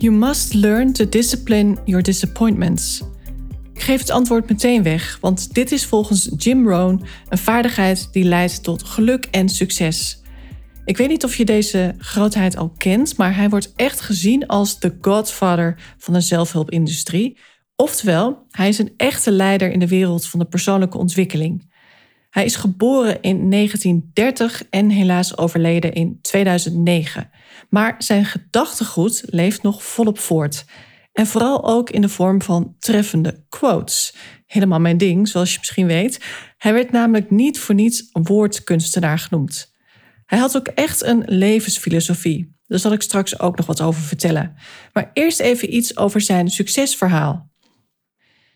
You must learn to discipline your disappointments. Ik geef het antwoord meteen weg, want dit is volgens Jim Rohn een vaardigheid die leidt tot geluk en succes. Ik weet niet of je deze grootheid al kent, maar hij wordt echt gezien als de godfather van de zelfhulpindustrie. Oftewel, hij is een echte leider in de wereld van de persoonlijke ontwikkeling. Hij is geboren in 1930 en helaas overleden in 2009. Maar zijn gedachtegoed leeft nog volop voort. En vooral ook in de vorm van treffende quotes. Helemaal mijn ding, zoals je misschien weet. Hij werd namelijk niet voor niets woordkunstenaar genoemd. Hij had ook echt een levensfilosofie. Daar zal ik straks ook nog wat over vertellen. Maar eerst even iets over zijn succesverhaal.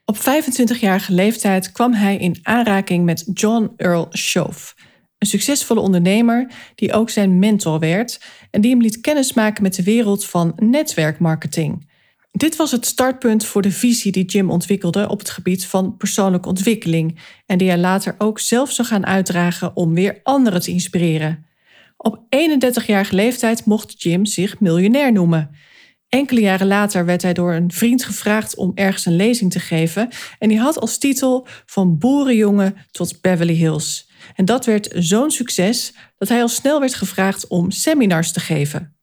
Op 25-jarige leeftijd kwam hij in aanraking met John Earl Shove, een succesvolle ondernemer die ook zijn mentor werd en die hem liet kennismaken met de wereld van netwerkmarketing. Dit was het startpunt voor de visie die Jim ontwikkelde op het gebied van persoonlijke ontwikkeling en die hij later ook zelf zou gaan uitdragen om weer anderen te inspireren. Op 31-jarige leeftijd mocht Jim zich miljonair noemen. Enkele jaren later werd hij door een vriend gevraagd om ergens een lezing te geven en die had als titel Van boerenjongen tot Beverly Hills. En dat werd zo'n succes dat hij al snel werd gevraagd om seminars te geven.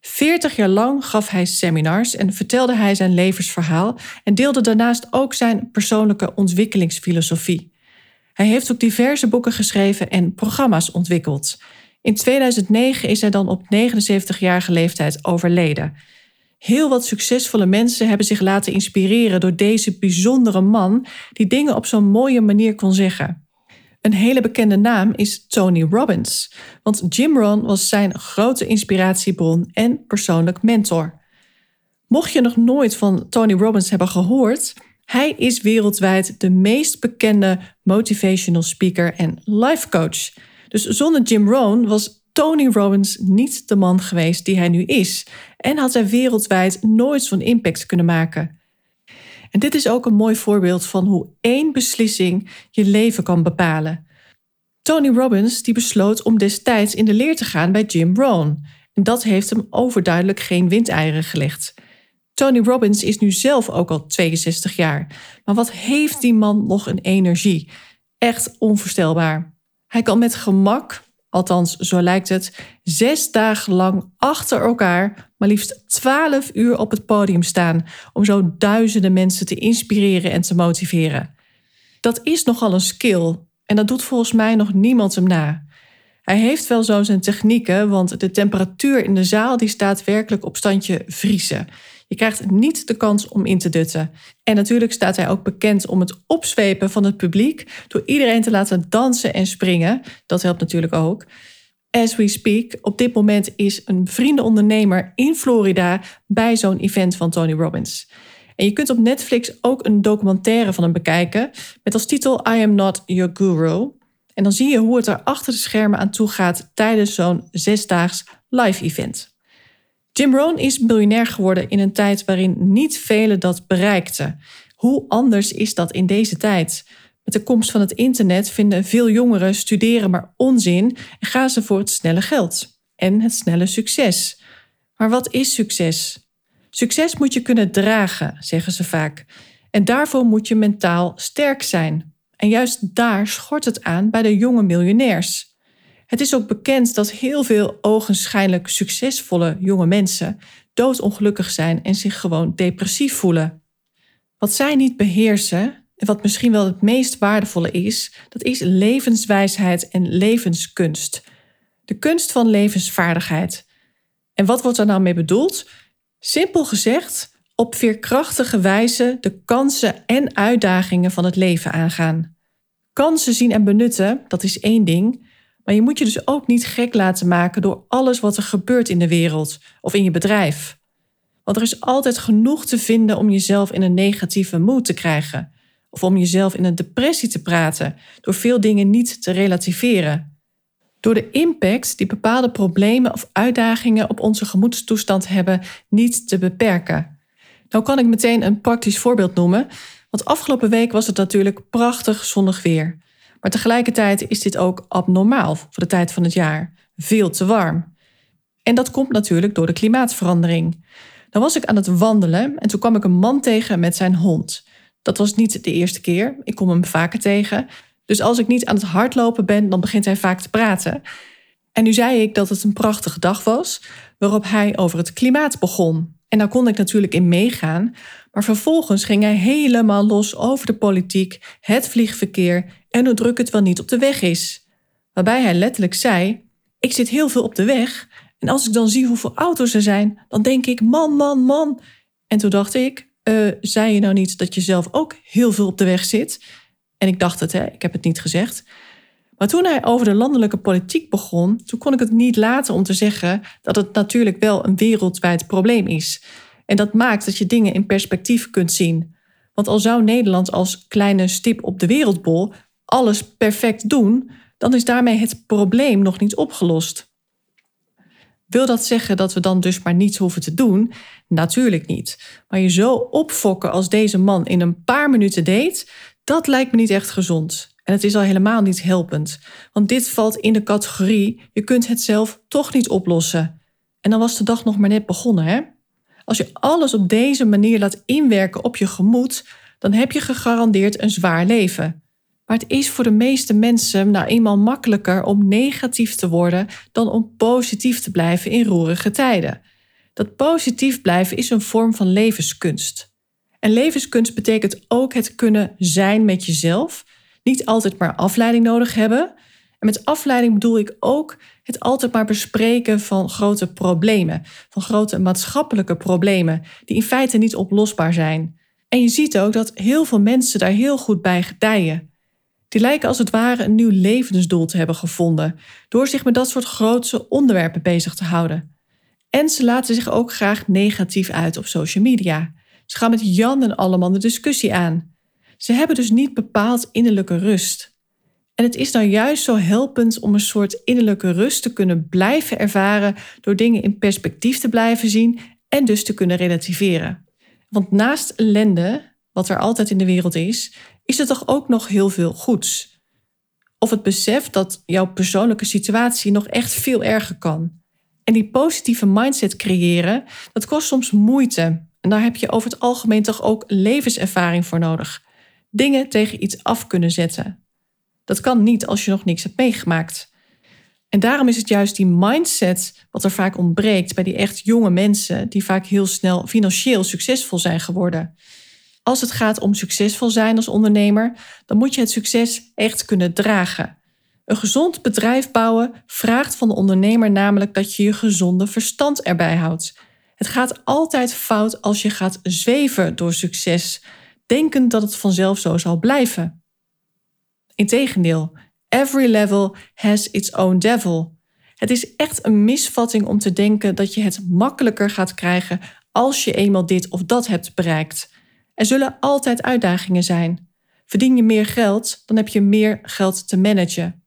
Veertig jaar lang gaf hij seminars en vertelde hij zijn levensverhaal en deelde daarnaast ook zijn persoonlijke ontwikkelingsfilosofie. Hij heeft ook diverse boeken geschreven en programma's ontwikkeld. In 2009 is hij dan op 79-jarige leeftijd overleden. Heel wat succesvolle mensen hebben zich laten inspireren door deze bijzondere man die dingen op zo'n mooie manier kon zeggen. Een hele bekende naam is Tony Robbins, want Jim Rohn was zijn grote inspiratiebron en persoonlijk mentor. Mocht je nog nooit van Tony Robbins hebben gehoord, hij is wereldwijd de meest bekende motivational speaker en life coach. Dus zonder Jim Rohn was Tony Robbins niet de man geweest die hij nu is en had hij wereldwijd nooit zo'n impact kunnen maken. En dit is ook een mooi voorbeeld van hoe één beslissing je leven kan bepalen. Tony Robbins die besloot om destijds in de leer te gaan bij Jim Rohn. En dat heeft hem overduidelijk geen windeieren gelegd. Tony Robbins is nu zelf ook al 62 jaar. Maar wat heeft die man nog een energie? Echt onvoorstelbaar. Hij kan met gemak althans zo lijkt het, zes dagen lang achter elkaar maar liefst twaalf uur op het podium staan om zo duizenden mensen te inspireren en te motiveren. Dat is nogal een skill en dat doet volgens mij nog niemand hem na. Hij heeft wel zo zijn technieken, want de temperatuur in de zaal die staat werkelijk op standje vriezen. Je krijgt niet de kans om in te dutten. En natuurlijk staat hij ook bekend om het opzwepen van het publiek door iedereen te laten dansen en springen. Dat helpt natuurlijk ook. As we speak, op dit moment is een vriendenondernemer in Florida bij zo'n event van Tony Robbins. En je kunt op Netflix ook een documentaire van hem bekijken met als titel I Am Not Your Guru. En dan zie je hoe het er achter de schermen aan toe gaat tijdens zo'n zesdaags live event. Jim Rohn is miljonair geworden in een tijd waarin niet velen dat bereikten. Hoe anders is dat in deze tijd? Met de komst van het internet vinden veel jongeren studeren maar onzin en gaan ze voor het snelle geld en het snelle succes. Maar wat is succes? Succes moet je kunnen dragen, zeggen ze vaak. En daarvoor moet je mentaal sterk zijn. En juist daar schort het aan bij de jonge miljonairs. Het is ook bekend dat heel veel ogenschijnlijk succesvolle jonge mensen doodongelukkig zijn en zich gewoon depressief voelen. Wat zij niet beheersen, en wat misschien wel het meest waardevolle is, dat is levenswijsheid en levenskunst. De kunst van levensvaardigheid. En wat wordt daar nou mee bedoeld? Simpel gezegd, op veerkrachtige wijze de kansen en uitdagingen van het leven aangaan. Kansen zien en benutten, dat is één ding, maar je moet je dus ook niet gek laten maken door alles wat er gebeurt in de wereld of in je bedrijf. Want er is altijd genoeg te vinden om jezelf in een negatieve mood te krijgen. Of om jezelf in een depressie te praten, door veel dingen niet te relativeren. Door de impact die bepaalde problemen of uitdagingen op onze gemoedstoestand hebben, niet te beperken. Nou kan ik meteen een praktisch voorbeeld noemen, want afgelopen week was het natuurlijk prachtig zonnig weer. Maar tegelijkertijd is dit ook abnormaal voor de tijd van het jaar. Veel te warm. En dat komt natuurlijk door de klimaatverandering. Dan was ik aan het wandelen en toen kwam ik een man tegen met zijn hond. Dat was niet de eerste keer, ik kom hem vaker tegen. Dus als ik niet aan het hardlopen ben, dan begint hij vaak te praten. En nu zei ik dat het een prachtige dag was, waarop hij over het klimaat begon. En daar kon ik natuurlijk in meegaan, maar vervolgens ging hij helemaal los over de politiek, het vliegverkeer en hoe druk het wel niet op de weg is. Waarbij hij letterlijk zei: Ik zit heel veel op de weg en als ik dan zie hoeveel auto's er zijn, dan denk ik: man, man, man. En toen dacht ik: uh, Zei je nou niet dat je zelf ook heel veel op de weg zit? En ik dacht het, hè, ik heb het niet gezegd. Maar toen hij over de landelijke politiek begon, toen kon ik het niet laten om te zeggen dat het natuurlijk wel een wereldwijd probleem is. En dat maakt dat je dingen in perspectief kunt zien. Want al zou Nederland als kleine stip op de wereldbol alles perfect doen, dan is daarmee het probleem nog niet opgelost. Wil dat zeggen dat we dan dus maar niets hoeven te doen? Natuurlijk niet. Maar je zo opfokken als deze man in een paar minuten deed, dat lijkt me niet echt gezond. En het is al helemaal niet helpend. Want dit valt in de categorie: je kunt het zelf toch niet oplossen. En dan was de dag nog maar net begonnen, hè? Als je alles op deze manier laat inwerken op je gemoed, dan heb je gegarandeerd een zwaar leven. Maar het is voor de meeste mensen nou eenmaal makkelijker om negatief te worden dan om positief te blijven in roerige tijden. Dat positief blijven is een vorm van levenskunst. En levenskunst betekent ook het kunnen zijn met jezelf, niet altijd maar afleiding nodig hebben. En met afleiding bedoel ik ook het altijd maar bespreken van grote problemen, van grote maatschappelijke problemen, die in feite niet oplosbaar zijn. En je ziet ook dat heel veel mensen daar heel goed bij gedijen. Die lijken als het ware een nieuw levensdoel te hebben gevonden, door zich met dat soort grootse onderwerpen bezig te houden. En ze laten zich ook graag negatief uit op social media. Ze gaan met Jan en Alleman de discussie aan. Ze hebben dus niet bepaald innerlijke rust. En het is nou juist zo helpend om een soort innerlijke rust te kunnen blijven ervaren door dingen in perspectief te blijven zien en dus te kunnen relativeren. Want naast ellende, wat er altijd in de wereld is, is er toch ook nog heel veel goeds. Of het besef dat jouw persoonlijke situatie nog echt veel erger kan. En die positieve mindset creëren, dat kost soms moeite. En daar heb je over het algemeen toch ook levenservaring voor nodig. Dingen tegen iets af kunnen zetten. Dat kan niet als je nog niks hebt meegemaakt. En daarom is het juist die mindset wat er vaak ontbreekt bij die echt jonge mensen, die vaak heel snel financieel succesvol zijn geworden. Als het gaat om succesvol zijn als ondernemer, dan moet je het succes echt kunnen dragen. Een gezond bedrijf bouwen vraagt van de ondernemer namelijk dat je je gezonde verstand erbij houdt. Het gaat altijd fout als je gaat zweven door succes, denkend dat het vanzelf zo zal blijven. Integendeel, every level has its own devil. Het is echt een misvatting om te denken dat je het makkelijker gaat krijgen als je eenmaal dit of dat hebt bereikt. Er zullen altijd uitdagingen zijn. Verdien je meer geld, dan heb je meer geld te managen.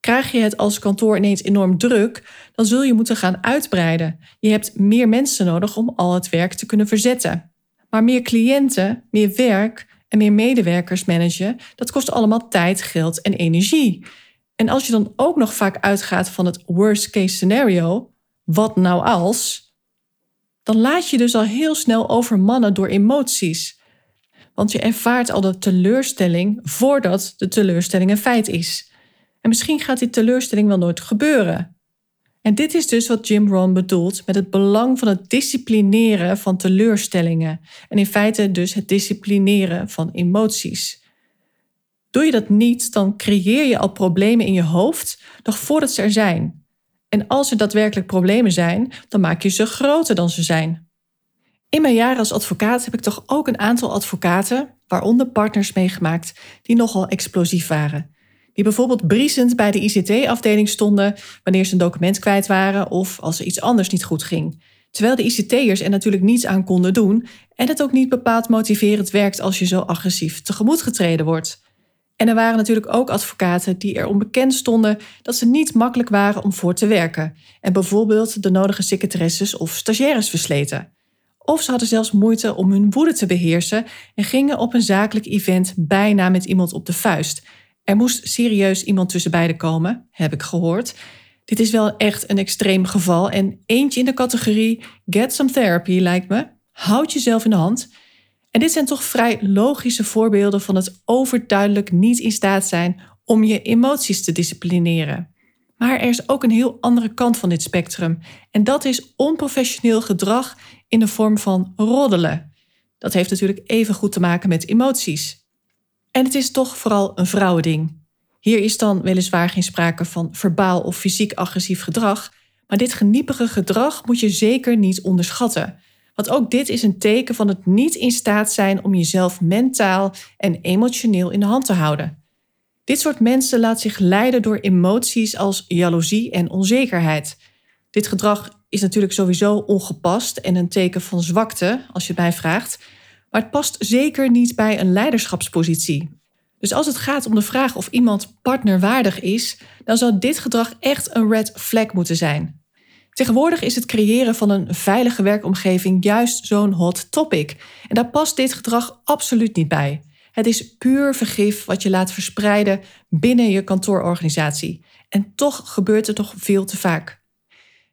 Krijg je het als kantoor ineens enorm druk, dan zul je moeten gaan uitbreiden. Je hebt meer mensen nodig om al het werk te kunnen verzetten. Maar meer cliënten, meer werk en meer medewerkers managen, dat kost allemaal tijd, geld en energie. En als je dan ook nog vaak uitgaat van het worst case scenario, wat nou als, dan laat je dus al heel snel overmannen door emoties. Want je ervaart al de teleurstelling voordat de teleurstelling een feit is. En misschien gaat die teleurstelling wel nooit gebeuren. En dit is dus wat Jim Rohn bedoelt met het belang van het disciplineren van teleurstellingen. En in feite dus het disciplineren van emoties. Doe je dat niet, dan creëer je al problemen in je hoofd nog voordat ze er zijn. En als er daadwerkelijk problemen zijn, dan maak je ze groter dan ze zijn. In mijn jaren als advocaat heb ik toch ook een aantal advocaten, waaronder partners, meegemaakt die nogal explosief waren die bijvoorbeeld briesend bij de ICT-afdeling stonden wanneer ze een document kwijt waren of als er iets anders niet goed ging. Terwijl de ICT'ers er natuurlijk niets aan konden doen en het ook niet bepaald motiverend werkt als je zo agressief tegemoet getreden wordt. En er waren natuurlijk ook advocaten die erom bekend stonden dat ze niet makkelijk waren om voor te werken en bijvoorbeeld de nodige secretaresses of stagiaires versleten. Of ze hadden zelfs moeite om hun woede te beheersen en gingen op een zakelijk event bijna met iemand op de vuist. Er moest serieus iemand tussen beiden komen, heb ik gehoord. Dit is wel echt een extreem geval en eentje in de categorie get some therapy lijkt me. Houd jezelf in de hand. En dit zijn toch vrij logische voorbeelden van het overduidelijk niet in staat zijn om je emoties te disciplineren. Maar er is ook een heel andere kant van dit spectrum. En dat is onprofessioneel gedrag in de vorm van roddelen. Dat heeft natuurlijk even goed te maken met emoties. En het is toch vooral een vrouwending. Hier is dan weliswaar geen sprake van verbaal of fysiek agressief gedrag, maar dit geniepige gedrag moet je zeker niet onderschatten. Want ook dit is een teken van het niet in staat zijn om jezelf mentaal en emotioneel in de hand te houden. Dit soort mensen laat zich leiden door emoties als jaloezie en onzekerheid. Dit gedrag is natuurlijk sowieso ongepast en een teken van zwakte, als je het mij vraagt, maar het past zeker niet bij een leiderschapspositie. Dus als het gaat om de vraag of iemand partnerwaardig is, dan zou dit gedrag echt een red flag moeten zijn. Tegenwoordig is het creëren van een veilige werkomgeving juist zo'n hot topic. En daar past dit gedrag absoluut niet bij. Het is puur vergif wat je laat verspreiden binnen je kantoororganisatie. En toch gebeurt het toch veel te vaak.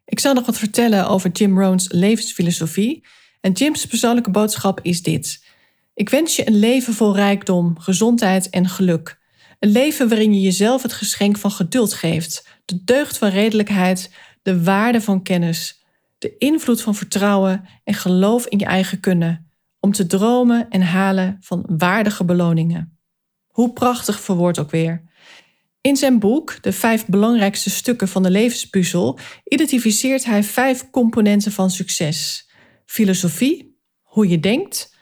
Ik zal nog wat vertellen over Jim Rohn's levensfilosofie. En Jim's persoonlijke boodschap is dit. Ik wens je een leven vol rijkdom, gezondheid en geluk. Een leven waarin je jezelf het geschenk van geduld geeft, de deugd van redelijkheid, de waarde van kennis, de invloed van vertrouwen en geloof in je eigen kunnen, om te dromen en halen van waardige beloningen. Hoe prachtig verwoord ook weer. In zijn boek, De vijf belangrijkste stukken van de levenspuzzel, identificeert hij vijf componenten van succes: filosofie, hoe je denkt,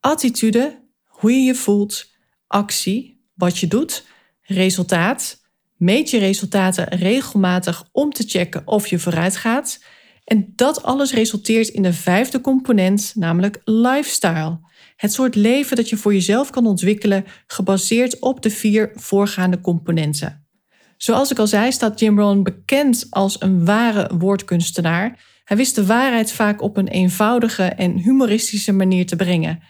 attitude, hoe je je voelt, actie, wat je doet, resultaat, meet je resultaten regelmatig om te checken of je vooruit gaat. En dat alles resulteert in de vijfde component, namelijk lifestyle. Het soort leven dat je voor jezelf kan ontwikkelen, gebaseerd op de vier voorgaande componenten. Zoals ik al zei, staat Jim Rohn bekend als een ware woordkunstenaar. Hij wist de waarheid vaak op een eenvoudige en humoristische manier te brengen.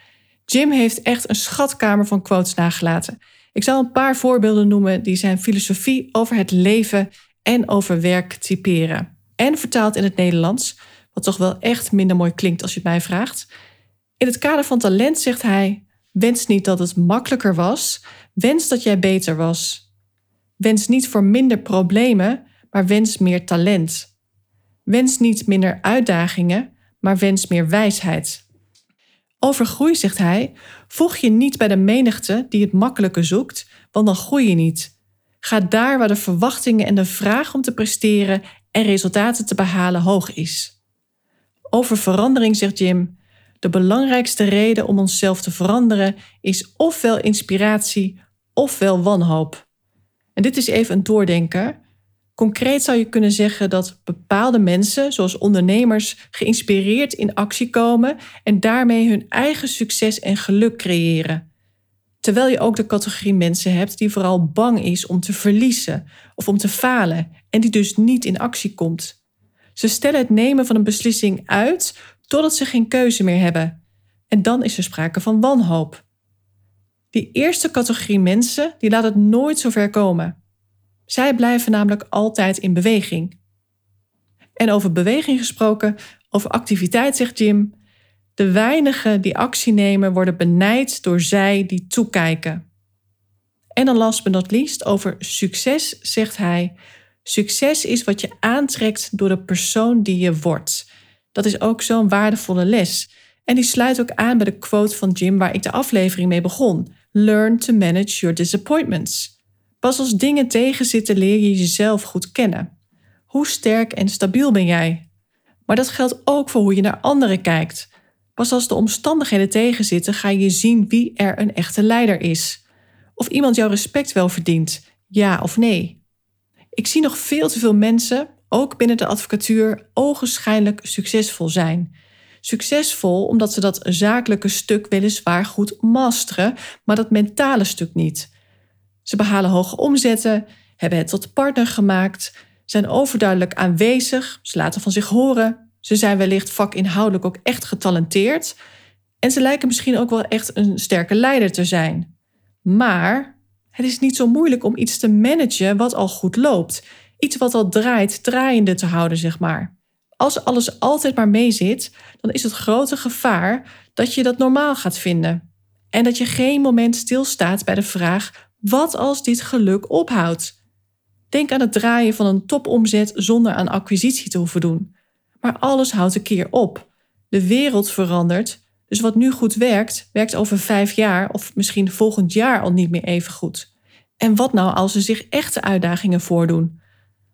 Jim heeft echt een schatkamer van quotes nagelaten. Ik zal een paar voorbeelden noemen die zijn filosofie over het leven en over werk typeren. En vertaald in het Nederlands, wat toch wel echt minder mooi klinkt als je het mij vraagt. In het kader van talent zegt hij: Wens niet dat het makkelijker was, wens dat jij beter was. Wens niet voor minder problemen, maar wens meer talent. Wens niet minder uitdagingen, maar wens meer wijsheid. Over groei zegt hij: Voeg je niet bij de menigte die het makkelijke zoekt, want dan groei je niet. Ga daar waar de verwachtingen en de vraag om te presteren en resultaten te behalen hoog is. Over verandering zegt Jim: De belangrijkste reden om onszelf te veranderen is ofwel inspiratie ofwel wanhoop. En dit is even een doordenker. Concreet zou je kunnen zeggen dat bepaalde mensen, zoals ondernemers, geïnspireerd in actie komen en daarmee hun eigen succes en geluk creëren. Terwijl je ook de categorie mensen hebt die vooral bang is om te verliezen of om te falen en die dus niet in actie komt. Ze stellen het nemen van een beslissing uit totdat ze geen keuze meer hebben. En dan is er sprake van wanhoop. Die eerste categorie mensen die laat het nooit zover komen. Zij blijven namelijk altijd in beweging. En over beweging gesproken, over activiteit zegt Jim, de weinigen die actie nemen worden benijd door zij die toekijken. En dan last but not least over succes zegt hij, succes is wat je aantrekt door de persoon die je wordt. Dat is ook zo'n waardevolle les. En die sluit ook aan bij de quote van Jim waar ik de aflevering mee begon. Learn to manage your disappointments. Pas als dingen tegenzitten leer je jezelf goed kennen. Hoe sterk en stabiel ben jij? Maar dat geldt ook voor hoe je naar anderen kijkt. Pas als de omstandigheden tegenzitten, ga je zien wie er een echte leider is. Of iemand jouw respect wel verdient, ja of nee. Ik zie nog veel te veel mensen, ook binnen de advocatuur, ogenschijnlijk succesvol zijn. Succesvol omdat ze dat zakelijke stuk weliswaar goed masteren, maar dat mentale stuk niet. Ze behalen hoge omzetten, hebben het tot partner gemaakt, zijn overduidelijk aanwezig, ze laten van zich horen, ze zijn wellicht vakinhoudelijk ook echt getalenteerd en ze lijken misschien ook wel echt een sterke leider te zijn. Maar het is niet zo moeilijk om iets te managen wat al goed loopt. Iets wat al draait, draaiende te houden, zeg maar. Als alles altijd maar mee zit, dan is het grote gevaar dat je dat normaal gaat vinden. En dat je geen moment stilstaat bij de vraag: wat als dit geluk ophoudt? Denk aan het draaien van een topomzet zonder aan acquisitie te hoeven doen. Maar alles houdt een keer op. De wereld verandert, dus wat nu goed werkt, werkt over vijf jaar of misschien volgend jaar al niet meer even goed. En wat nou als er zich echte uitdagingen voordoen?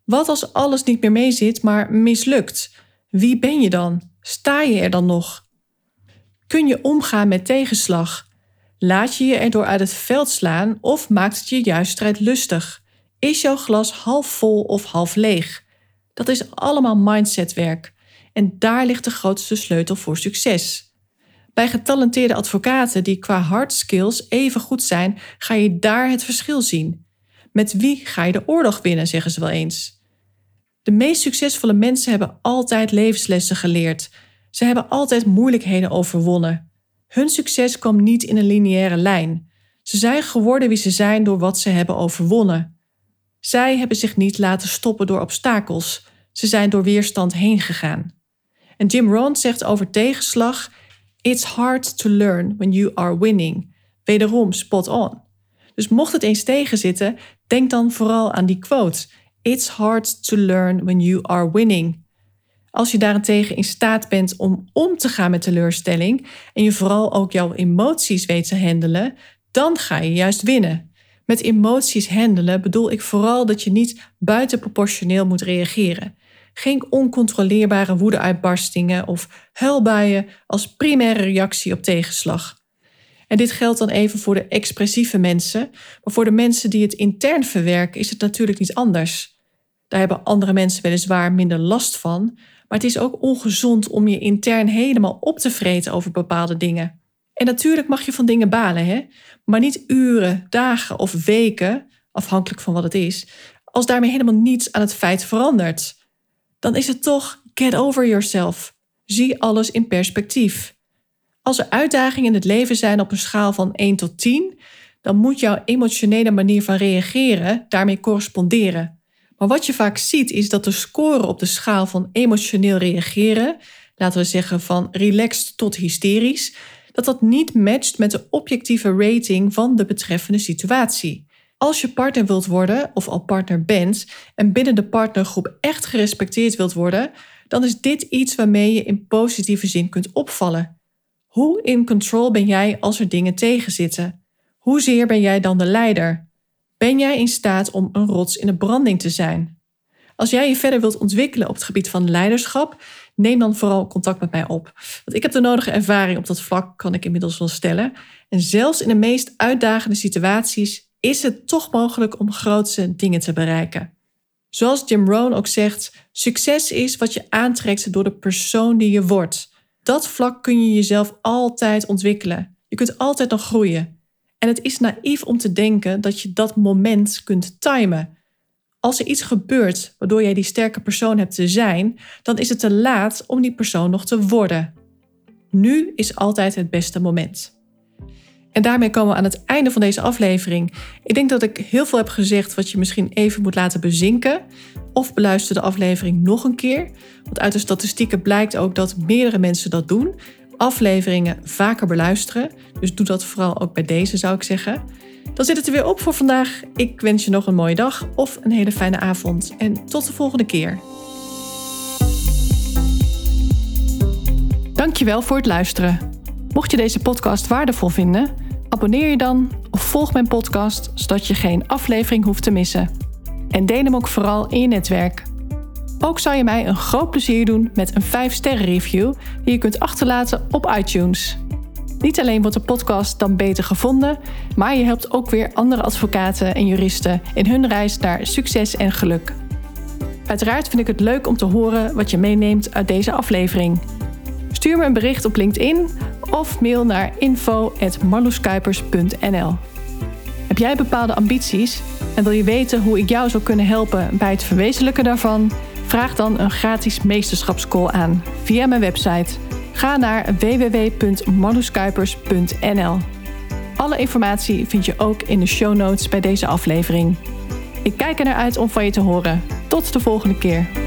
Wat als alles niet meer meezit, maar mislukt? Wie ben je dan? Sta je er dan nog? Kun je omgaan met tegenslag? Laat je je erdoor uit het veld slaan of maakt het je juist strijdlustig? Is jouw glas half vol of half leeg? Dat is allemaal mindsetwerk. En daar ligt de grootste sleutel voor succes. Bij getalenteerde advocaten die qua hard skills even goed zijn, ga je daar het verschil zien. Met wie ga je de oorlog winnen, zeggen ze wel eens. De meest succesvolle mensen hebben altijd levenslessen geleerd. Ze hebben altijd moeilijkheden overwonnen. Hun succes kwam niet in een lineaire lijn. Ze zijn geworden wie ze zijn door wat ze hebben overwonnen. Zij hebben zich niet laten stoppen door obstakels. Ze zijn door weerstand heen gegaan. En Jim Rohn zegt over tegenslag It's hard to learn when you are winning. Wederom spot on. Dus mocht het eens tegenzitten, denk dan vooral aan die quote. It's hard to learn when you are winning. Als je daarentegen in staat bent om om te gaan met teleurstelling en je vooral ook jouw emoties weet te handelen, dan ga je juist winnen. Met emoties handelen bedoel ik vooral dat je niet buitenproportioneel moet reageren geen oncontroleerbare woedeuitbarstingen of huilbuien als primaire reactie op tegenslag. En dit geldt dan even voor de expressieve mensen, maar voor de mensen die het intern verwerken is het natuurlijk niet anders. Daar hebben andere mensen weliswaar minder last van, maar het is ook ongezond om je intern helemaal op te vreten over bepaalde dingen. En natuurlijk mag je van dingen balen, hè? maar niet uren, dagen of weken, afhankelijk van wat het is, als daarmee helemaal niets aan het feit verandert dan is het toch get over yourself. Zie alles in perspectief. Als er uitdagingen in het leven zijn op een schaal van 1 tot 10, dan moet jouw emotionele manier van reageren daarmee corresponderen. Maar wat je vaak ziet is dat de score op de schaal van emotioneel reageren, laten we zeggen van relaxed tot hysterisch, dat dat niet matcht met de objectieve rating van de betreffende situatie. Als je partner wilt worden of al partner bent en binnen de partnergroep echt gerespecteerd wilt worden, dan is dit iets waarmee je in positieve zin kunt opvallen. Hoe in control ben jij als er dingen tegenzitten? Hoezeer ben jij dan de leider? Ben jij in staat om een rots in de branding te zijn? Als jij je verder wilt ontwikkelen op het gebied van leiderschap, neem dan vooral contact met mij op. Want ik heb de nodige ervaring op dat vlak, kan ik inmiddels wel stellen. En zelfs in de meest uitdagende situaties is het toch mogelijk om grootse dingen te bereiken. Zoals Jim Rohn ook zegt, succes is wat je aantrekt door de persoon die je wordt. Dat vlak kun je jezelf altijd ontwikkelen. Je kunt altijd nog groeien. En het is naïef om te denken dat je dat moment kunt timen. Als er iets gebeurt waardoor jij die sterke persoon hebt te zijn, dan is het te laat om die persoon nog te worden. Nu is altijd het beste moment. En daarmee komen we aan het einde van deze aflevering. Ik denk dat ik heel veel heb gezegd wat je misschien even moet laten bezinken. Of beluister de aflevering nog een keer. Want uit de statistieken blijkt ook dat meerdere mensen dat doen. Afleveringen vaker beluisteren. Dus doe dat vooral ook bij deze, zou ik zeggen. Dan zit het er weer op voor vandaag. Ik wens je nog een mooie dag of een hele fijne avond. En tot de volgende keer. Dankjewel voor het luisteren. Mocht je deze podcast waardevol vinden Abonneer je dan of volg mijn podcast zodat je geen aflevering hoeft te missen. En deel hem ook vooral in je netwerk. Ook zou je mij een groot plezier doen met een 5-sterren review die je kunt achterlaten op iTunes. Niet alleen wordt de podcast dan beter gevonden, maar je helpt ook weer andere advocaten en juristen in hun reis naar succes en geluk. Uiteraard vind ik het leuk om te horen wat je meeneemt uit deze aflevering. Stuur me een bericht op LinkedIn of mail naar info.marloeskuipers.nl. Heb jij bepaalde ambities en wil je weten hoe ik jou zou kunnen helpen bij het verwezenlijken daarvan? Vraag dan een gratis meesterschapscall aan via mijn website. Ga naar www.marloeskuipers.nl. Alle informatie vind je ook in de show notes bij deze aflevering. Ik kijk er naar uit om van je te horen. Tot de volgende keer.